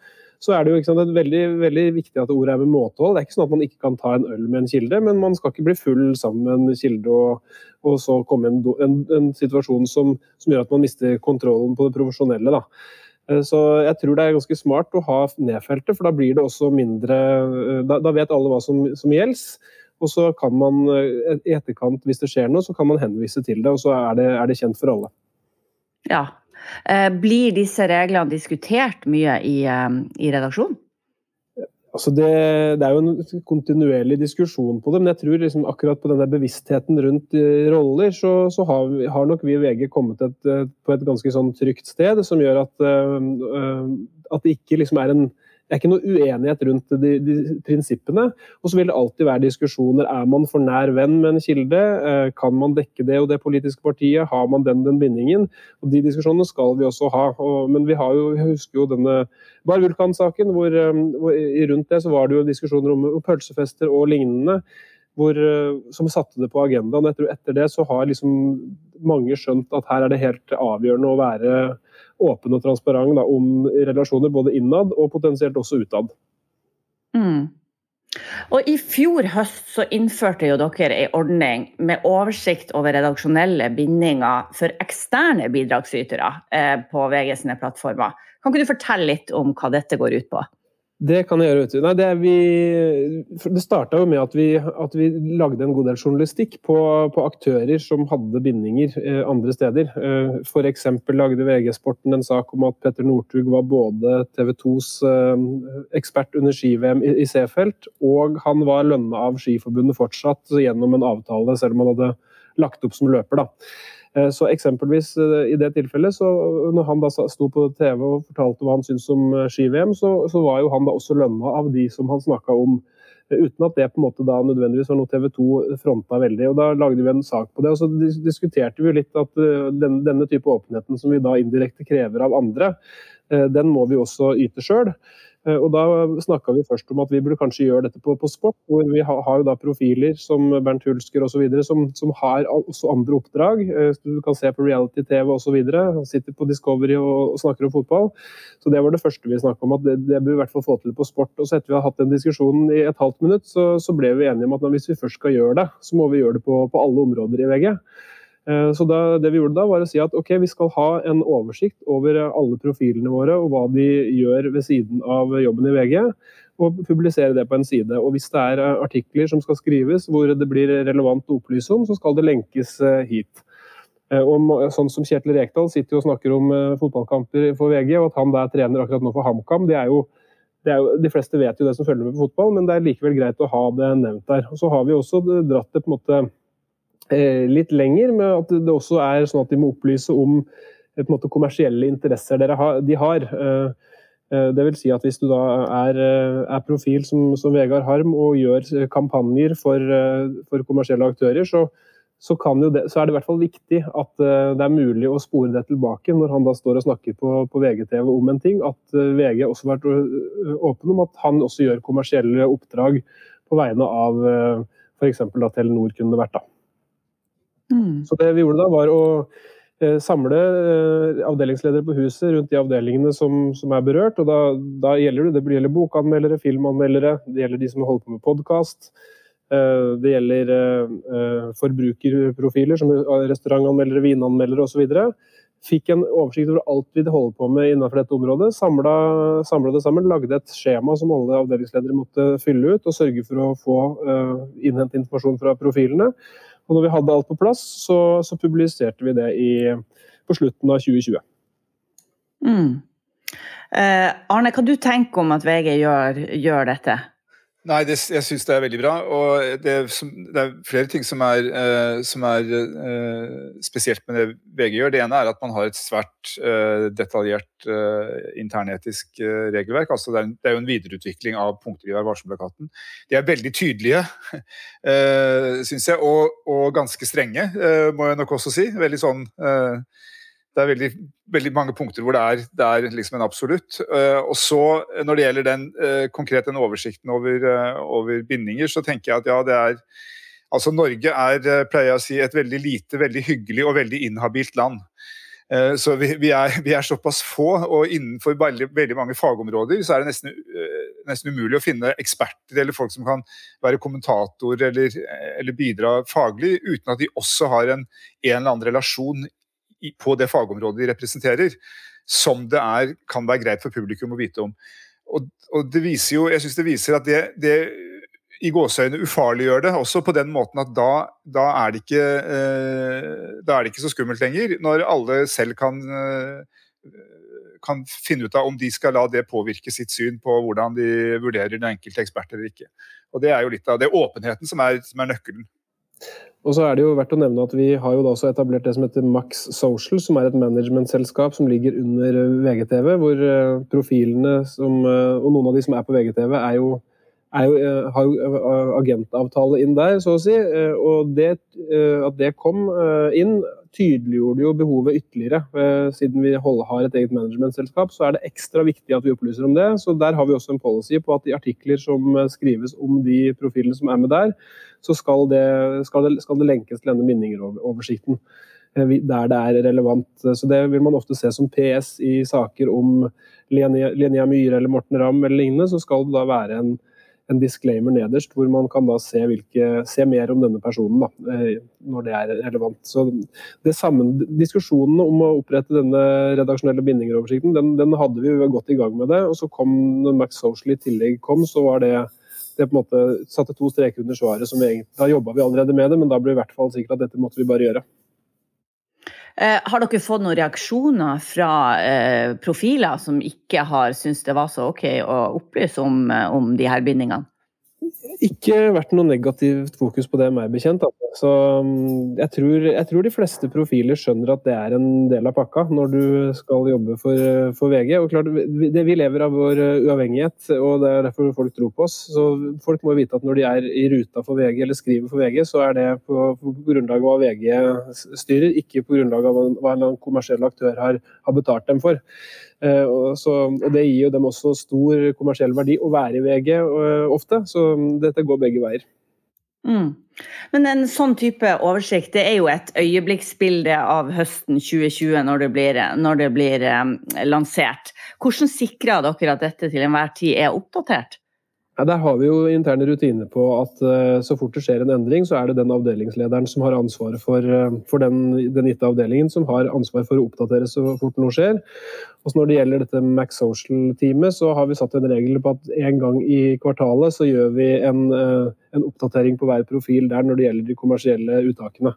så er det jo sant, det veldig, veldig, viktig at ordet er med måtehold. Det er ikke sånn at man ikke kan ta en øl med en kilde, men man skal ikke bli full sammen med en kilde og, og så komme i en, en, en, situasjon som, som, gjør at man mister kontrollen på det profesjonelle. da. Eh, så jeg tror det er ganske smart å ha nedfeltet, for da blir det også mindre eh, Da, da vet alle hva som, som gjelder. Og så kan man eh, i etterkant, hvis det skjer noe, så kan man henvise til det, og så er det, er det kjent for alle. Ja. Blir disse reglene diskutert mye i, i redaksjonen? Altså det, det, er jo en kontinuerlig diskusjon på det, men jeg tror liksom akkurat på denne bevisstheten rundt roller, så, så har, vi, har, nok vi i VG kommet et, på et ganske sånn trygt sted, som gjør at, at det ikke liksom er en det er ikke noe uenighet rundt de, de prinsippene. Og så vil det alltid være diskusjoner. Er man for nær venn med en kilde? Eh, kan man dekke det og det politiske partiet? Har man den den bindingen? Og De diskusjonene skal vi også ha. men vi har jo, jeg husker jo denne Bar Vulkan-saken, hvor, eh, hvor, rundt det så var det jo diskusjoner om pølsefester og lignende. Hvor, eh, som satte det på agendaen. Etter, Etter det så har liksom mange skjønt at her er det helt avgjørende å være åpen og transparent da, om relasjoner både innad og potensielt også utad. Mm. Og I fjor høst så innførte jo dere en ordning med oversikt over redaksjonelle bindinger for eksterne bidragsytere eh, på VG sine plattformer. Kan ikke du fortelle litt om hva dette går ut på? Det kan jeg gjøre. vet du. Nei, det, vi, det starta jo med at vi, at vi, lagde en god del journalistikk på, på aktører som hadde bindinger eh, andre steder. Eh, F.eks. lagde VG-sporten en sak om at Petter Northug var både TV 2s eh, ekspert under ski-VM i, i C-felt, og han var lønna av Skiforbundet fortsatt gjennom en avtale, selv om han hadde lagt opp som løper. da. Eh, så eksempelvis eh, i det tilfellet, så når han da sto på TV og fortalte hva han syntes om eh, ski-VM, så, så, var jo han da også lønna av de som han snakka om. Uten at det på en måte da nødvendigvis var noe TV 2 fronta veldig. og Da lagde vi en sak på det. og Så diskuterte vi litt at denne, denne type åpenheten som vi da indirekte krever av andre, den må vi også yte sjøl. Eh, og Da snakka vi først om at vi burde kanskje gjøre dette på, på sport, hvor vi har, har, jo da profiler som Bernt Hulsker osv. Som, som har også andre oppdrag. Eh, du kan se på reality-TV osv. Han sitter på Discovery og, og, snakker om fotball. Så Det var det første vi snakka om, at det, det bør vi i hvert fall få til på sport. Og så Etter vi har hatt den diskusjonen i et halvt minutt, så, så ble vi enige om at hvis vi først skal gjøre det, så må vi gjøre det på, på alle områder i VG. Eh, så da, det vi gjorde da, var å si at ok, vi skal ha en oversikt over alle profilene våre og hva de gjør ved siden av jobben i VG, og publisere det på en side. Og hvis det er artikler som skal skrives hvor det blir relevant å opplyse om, så skal det lenkes eh, hit. Eh, og sånn som Kjetil Rekdal sitter og snakker om fotballkamper for VG, og at han der trener akkurat nå for HamKam, det er jo jo, de fleste vet jo det som følger med på fotball, men det er likevel greit å ha det nevnt der. Og Så har vi også dratt det på en måte Eh, litt lenger, med at det også er sånn at de må opplyse om eh, måte, kommersielle interesser har, de har. Eh, det vil si at Hvis du da er, er profil som, som, Vegard Harm og gjør kampanjer for, for kommersielle aktører, så, så, det, så, er det i hvert fall viktig at det er mulig å spore det tilbake når han da står og snakker på, på VGTV om en ting. At VG også har vært åpen om at han også gjør kommersielle oppdrag på vegne av f.eks. Telenor kunne det vært. da. Mm. Så det vi gjorde da, var å eh, samle eh, avdelingsledere på huset rundt de avdelingene som, som er berørt. og da, da, gjelder det, det gjelder bokanmeldere, filmanmeldere, det gjelder de som holder på med podkast. Eh, det gjelder forbrukerprofiler som restaurantanmeldere, vinanmeldere osv. Fikk en oversikt over alt vi holder på med innenfor dette området. Samla, det sammen, lagde et skjema som alle avdelingsledere måtte fylle ut, og sørge for å få innhente informasjon fra profilene. Og når vi hadde alt på plass, så, så publiserte vi det i, på slutten av 2020. Mm. Eh, Arne, hva du tenker om at VG gjør, gjør dette? Nei, det, jeg syns det er veldig bra. Og det, det er flere ting som er, uh, som er uh, spesielt med det VG gjør. Det ene er at man har et svært uh, detaljert internetisk regelverk. altså det er, det er, jo en videreutvikling av punkter i Vær. De er veldig tydelige, uh, syns jeg, og, og, ganske strenge, må jeg nok også si. Veldig sånn det er veldig, veldig, mange punkter hvor det er, det er liksom en absolutt. Uh, og så Når det gjelder den uh, konkret den oversikten over, over, bindinger, så tenker jeg at ja, det er Altså Norge er, pleier jeg å si, et veldig lite, veldig hyggelig og veldig inhabilt land. Eh, så vi, vi, er, vi, er, såpass få, og innenfor veldig, veldig mange fagområder så er det nesten, eh, nesten, umulig å finne eksperter eller folk som kan være kommentator eller, eller bidra faglig, uten at de også har en, en eller annen relasjon på det fagområdet de representerer, som det er, kan være greit for publikum å vite om. Og, og det viser jo, jeg synes det viser at det, det i gåseøyne ufarliggjør det, også på den måten at da, da, er ikke, eh, da, er det ikke, så skummelt lenger. Når alle selv kan, eh, kan, finne ut av om de skal la det påvirke sitt syn på hvordan de vurderer den enkelte ekspert eller ikke. Og Det er jo litt av det åpenheten som er, som er nøkkelen. Og så er det jo verdt å nevne at Vi har jo da også etablert det som heter Max Social, som er et managementselskap som ligger under VGTV. Hvor eh, profilene som, eh, og noen av de som er på VGTV, er jo jo, eh, har jo eh, agentavtale inn der, så å si. Eh, og det, at det kom inn, tydeliggjorde jo behovet ytterligere. Siden vi har et eget managementselskap, så er det ekstra viktig at vi opplyser om det. Så der har vi også en policy på at i artikler som skrives om de profilene som er med der, så skal det, skal det, skal det lenkes til denne minningeroversikten der det er relevant. Så Det vil man ofte se som PS i saker om Linnea Myhre eller Morten Ramm eller lignende. Så skal det da være en, en disclaimer nederst, hvor man kan da se, hvilke, se mer om denne personen da, eh, når det er relevant. Så det sammen, Diskusjonene om å opprette denne redaksjonelle bindinger-oversikten, den, den, hadde vi jo godt i gang med det. og så kom Når Max Social i tillegg kom, så var det det på en måte satte to streker under svaret. som vi, Da jobba vi allerede med det, men da ble i hvert fall sikkert at dette måtte vi bare gjøre. Eh, har dere fått noen reaksjoner fra eh, profiler som ikke har syntes det var så ok å opplyse om, eh, om de her bindingene? Ikke vært noe negativt fokus på det, meg bekjent. Altså. Så mm, jeg tror, jeg tror, de fleste profiler skjønner at det er en del av pakka når du skal jobbe for, for VG. Og klart, det, vi lever av vår uavhengighet, og det er derfor folk tror på oss. Så folk må vite at når de er i ruta for VG eller skriver for VG, så er det på, på grunnlag av hva VG styrer, ikke på grunnlag av hva en kommersiell aktør har, har betalt dem for. Eh, så, og, Det gir jo dem også stor kommersiell verdi å være i VG eh, ofte, så dette går begge veier. Mm. Men en sånn type oversikt det er jo et øyeblikksbilde av høsten 2020 når det blir, når det blir um, lansert. Hvordan sikrer dere at dette til enhver tid er oppdatert? Ja, der har vi jo interne rutiner på at uh, så fort det skjer en endring, så er det den avdelingslederen som har ansvaret for, uh, for den, den, gitte avdelingen, som har ansvar for å oppdatere så fort noe skjer. Og Når det gjelder dette Max Social-teamet, så har vi satt en regel på at en gang i kvartalet så gjør vi en, uh, en oppdatering på hver profil der når det gjelder de kommersielle uttakene.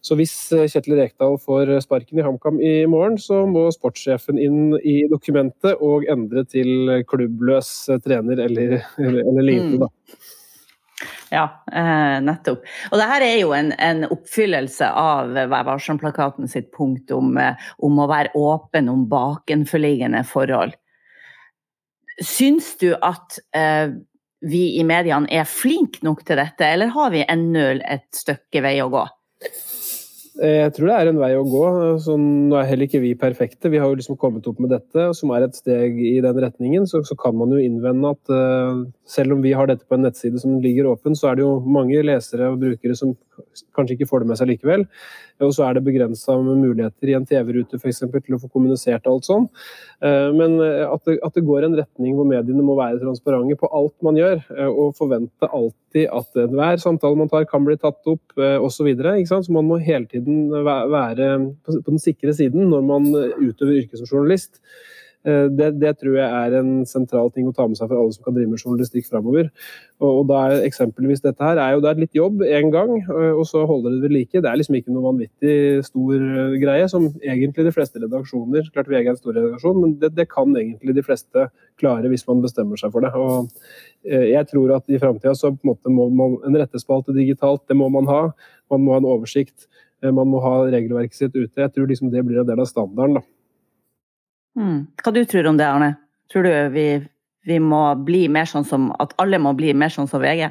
Så hvis Kjetil Rekdal får sparken i HamKam i morgen, så må sportssjefen inn i dokumentet og endre til klubbløs trener eller eller lite, mm. da. Ja, eh, nettopp. Og det her er jo en, en oppfyllelse av Vær varsom-plakaten sitt punkt om, eh, om, å være åpen om bakenforliggende forhold. Syns du at eh, vi i mediene er flinke nok til dette, eller har vi ennå et stykke vei å gå? Eh, jeg tror det er en vei å gå. Så nå er heller ikke vi perfekte. Vi har jo liksom kommet opp med dette, som er et steg i den retningen. Så, så kan man jo innvende at uh, selv om vi har dette på en nettside som ligger åpen, så er det jo mange lesere og brukere som kanskje ikke får det med seg likevel. Og så er det begrensa muligheter i en TV-rute f.eks. til å få kommunisert alt sånn. Uh, men at det, at det, går en retning hvor mediene må være transparente på alt man gjør, uh, og forvente alltid at enhver samtale man tar kan bli tatt opp osv. Så, så man må hele tiden være på den sikre siden når man utøver yrket som journalist. Eh, det, det, tror jeg er en sentral ting å ta med seg for alle som kan drive med journalistikk framover. Og, og da er eksempelvis dette her er jo det er litt jobb én gang, eh, og så holder det ved like. Det er liksom ikke noe vanvittig stor eh, greie, som egentlig de fleste redaksjoner Klart VG er en stor redaksjon, men det, det kan egentlig de fleste klare hvis man bestemmer seg for det. Og jeg tror at i framtida så på en måte må man en rettespalte digitalt, det må man ha. Man må ha en oversikt. Man må ha regelverket sitt ute. Jeg tror liksom det blir en del av standarden. da. Mm. Hva du tror om det, Arne? Tror du vi, vi, må bli mer sånn som At alle må bli mer sånn som VG?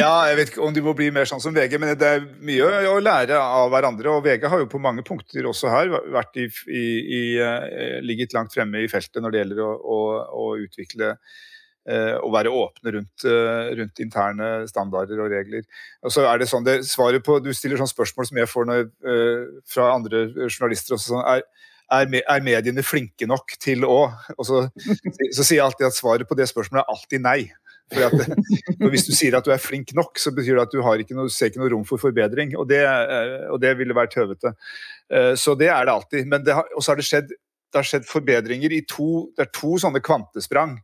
ja, jeg vet ikke om de må bli mer sånn som VG, men det er mye å lære av hverandre. Og VG har jo på mange punkter også her vært i, i, i, eh, ligget langt fremme i feltet når det gjelder å, å, å utvikle å være åpne rundt, rundt, interne standarder og regler. Og så er det sånn, det, svaret på, Du stiller sånn spørsmål som jeg får når, fra andre journalister. også sånn, er, er, mediene flinke nok til å Og så, så, sier jeg alltid at svaret på det spørsmålet er alltid nei. For, at, for Hvis du sier at du er flink nok, så betyr det at du har ikke noe, ser ikke noe rom for forbedring. Og det, eh, og det ville vært høvete. Eh, så det er det alltid. Men det har, har det skjedd, det har skjedd forbedringer i to Det er to sånne kvantesprang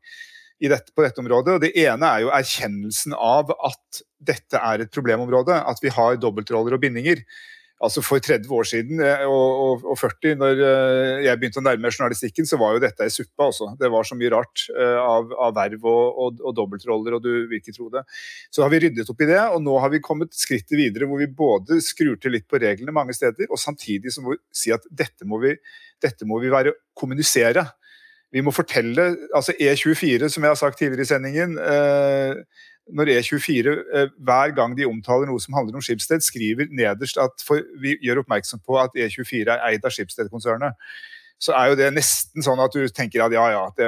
dette, på dette området. og Det ene er jo erkjennelsen av at dette er et problemområde. At vi har dobbeltroller og bindinger altså For 30 år siden eh, og, og, og 40, når eh, jeg begynte å nærme meg journalistikken, så var jo dette ei suppe. også. Det var så mye rart uh, av, av, verv og, og, og dobbeltroller, og du vil ikke tro det. Så har vi ryddet opp i det, og nå har vi kommet skrittet videre hvor vi både skrur til litt på reglene mange steder, og samtidig så må vi si at dette må vi, dette må vi være kommunisere. Vi må fortelle altså E24, som jeg har sagt tidligere i sendingen. Uh, når E24 eh, hver gang de omtaler noe som handler om Schibsted, skriver nederst at for, vi gjør oppmerksom på at E24 er eid av Schibsted-konsernet, så er jo det nesten sånn at du tenker at ja ja, det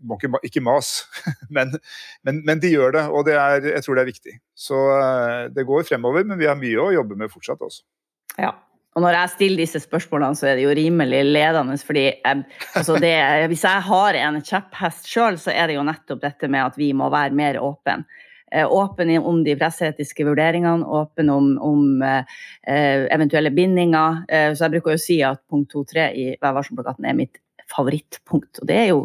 må ikke, ikke mas. men, men, men, de gjør det, og det er, jeg tror det er viktig. Så eh, det går fremover, men vi har mye å jobbe med fortsatt også. Ja, og når jeg stiller disse spørsmålene, så er det jo rimelig ledende. fordi jeg, altså det, Hvis jeg har en kjepphest sjøl, så er det jo nettopp dette med at vi må være mer åpne. Eh, åpen om de presseetiske vurderingene, åpen om, om eh, eventuelle bindinger. Eh, så jeg bruker jo å si at punkt 2-3 i Vær varsom-plakaten er mitt favorittpunkt. Og det er jo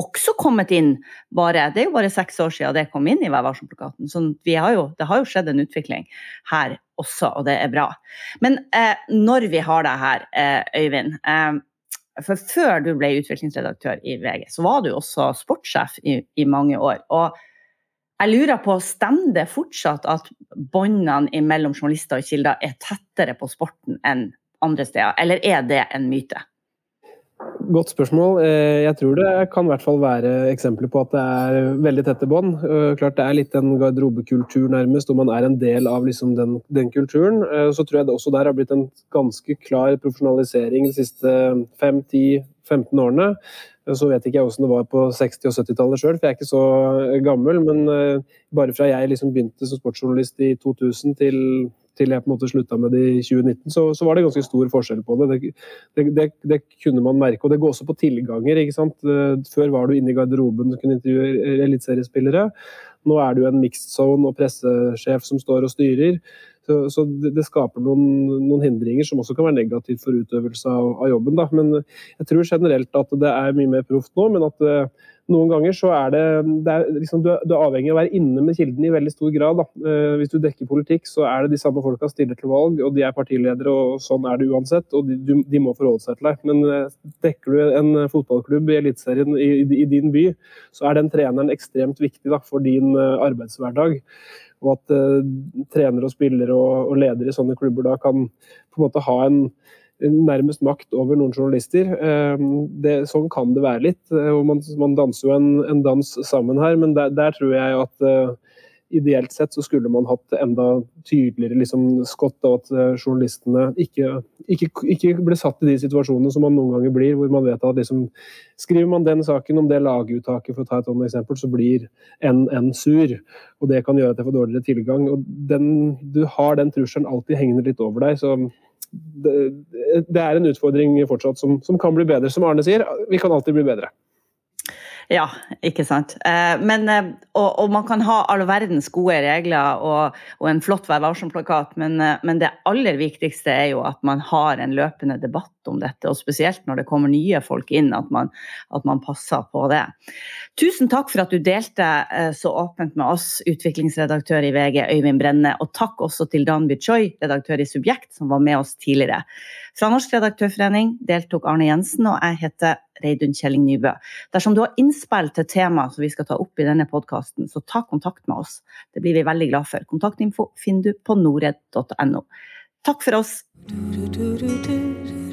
også kommet inn bare Det er jo bare seks år siden det kom inn i Vær varsom-plakaten. Så har jo, det har jo skjedd en utvikling her også, og det er bra. Men eh, når vi har deg her, eh, Øyvind eh, for før du ble utviklingsredaktør i VG, så var du også sportssjef i, i mange år. Og jeg lurer på, Stemmer det fortsatt at båndene mellom journalister og kilder er tettere på sporten enn andre steder, eller er det en myte? Godt spørsmål. Eh, jeg tror det kan i hvert fall være eksempler på at det er veldig tette bånd. Eh, klart Det er litt en garderobekultur nærmest, og man er en del av liksom den, den, kulturen. Eh, så tror jeg det også der har blitt en ganske klar profesjonalisering de siste 5-10-15 årene. Så vet ikke jeg hvordan det var på 60- og 70-tallet sjøl, for jeg er ikke så gammel. Men bare fra jeg liksom begynte som sportsjournalist i 2000 til til jeg på en måte slutta med det i 2019, så, så, var det ganske stor forskjell på det. Det, det, det. kunne man merke. Og det går også på tilganger. ikke sant? Eh, før var du inne i garderoben og kunne intervjue eliteseriespillere. Nå er du en mixed zone og pressesjef som står og styrer. Så, så det, skaper noen, noen, hindringer som også kan være negativt for utøvelse av, av jobben. Da. Men jeg tror generelt at det er mye mer proft nå. men at uh, noen ganger så er det, det er liksom, du, er, du, er, avhengig av å være inne med kilden i veldig stor grad. Uh, hvis du dekker politikk, så er det de samme folka stiller til valg, og de er partiledere, og sånn er det uansett. Og de, du, de må forholde seg til deg. Men uh, dekker du en fotballklubb i Eliteserien i, i, i, din by, så er den treneren ekstremt viktig da, for din arbeidshverdag. Og at trenere og spillere og, og ledere i sånne klubber da kan på en måte ha en nærmest makt over noen journalister. Eh, det, sånn kan det være litt. Eh, og man, man danser jo en, en, dans sammen her, men der, der tror jeg at ideelt sett så skulle man hatt enda tydeligere liksom, skott av at uh, journalistene ikke, ikke, ikke, ble satt i de situasjonene som man noen ganger blir, hvor man vet at liksom, skriver man den saken om det laguttaket, for å ta et annet eksempel, så blir en sur. Og det kan gjøre at jeg får dårligere tilgang. Og den, du har den trusselen alltid hengende litt over deg. så det, det, er en utfordring fortsatt som, som, kan bli bedre. Som Arne sier, vi kan alltid bli bedre. Ja, ikke sant. Eh, men, eh, og, og, man kan ha all verdens gode regler og, og en flott Vær varsom-plakat, men, eh, men, det aller viktigste er jo at man har en løpende debatt om dette, og spesielt når det kommer nye folk inn, at man, at man passer på det. Tusen takk for at du delte så åpent med oss, utviklingsredaktør i VG Øyvind Brenne, og takk også til Dan Bichoy, redaktør i Subjekt, som var med oss tidligere. Fra Norsk redaktørforening deltok Arne Jensen, og jeg heter Reidun Kjelling Nybø. Dersom du har innspill til temaet som vi skal ta opp i denne podkasten, så ta kontakt med oss. Det blir vi veldig glad for. Kontaktinfo finner du på norred.no. Takk for oss. Du, du, du,